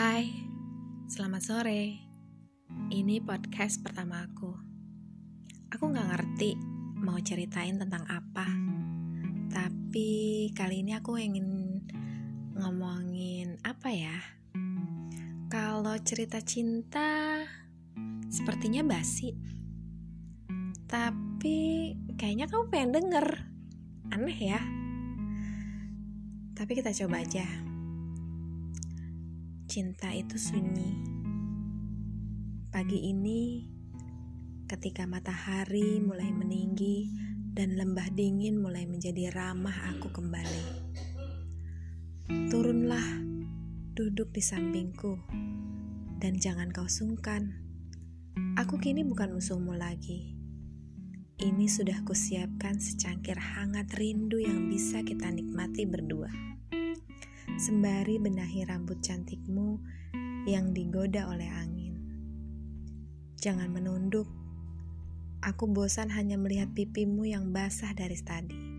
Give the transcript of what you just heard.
Hai, selamat sore. Ini podcast pertama aku. Aku gak ngerti mau ceritain tentang apa. Tapi kali ini aku ingin ngomongin apa ya? Kalau cerita cinta sepertinya basi. Tapi kayaknya kamu pengen denger. Aneh ya? Tapi kita coba aja. Cinta itu sunyi. Pagi ini, ketika matahari mulai meninggi dan lembah dingin mulai menjadi ramah aku kembali. Turunlah, duduk di sampingku, dan jangan kau sungkan. Aku kini bukan musuhmu lagi. Ini sudah kusiapkan secangkir hangat rindu yang bisa kita nikmati berdua sembari benahi rambut cantikmu yang digoda oleh angin. Jangan menunduk. Aku bosan hanya melihat pipimu yang basah dari tadi.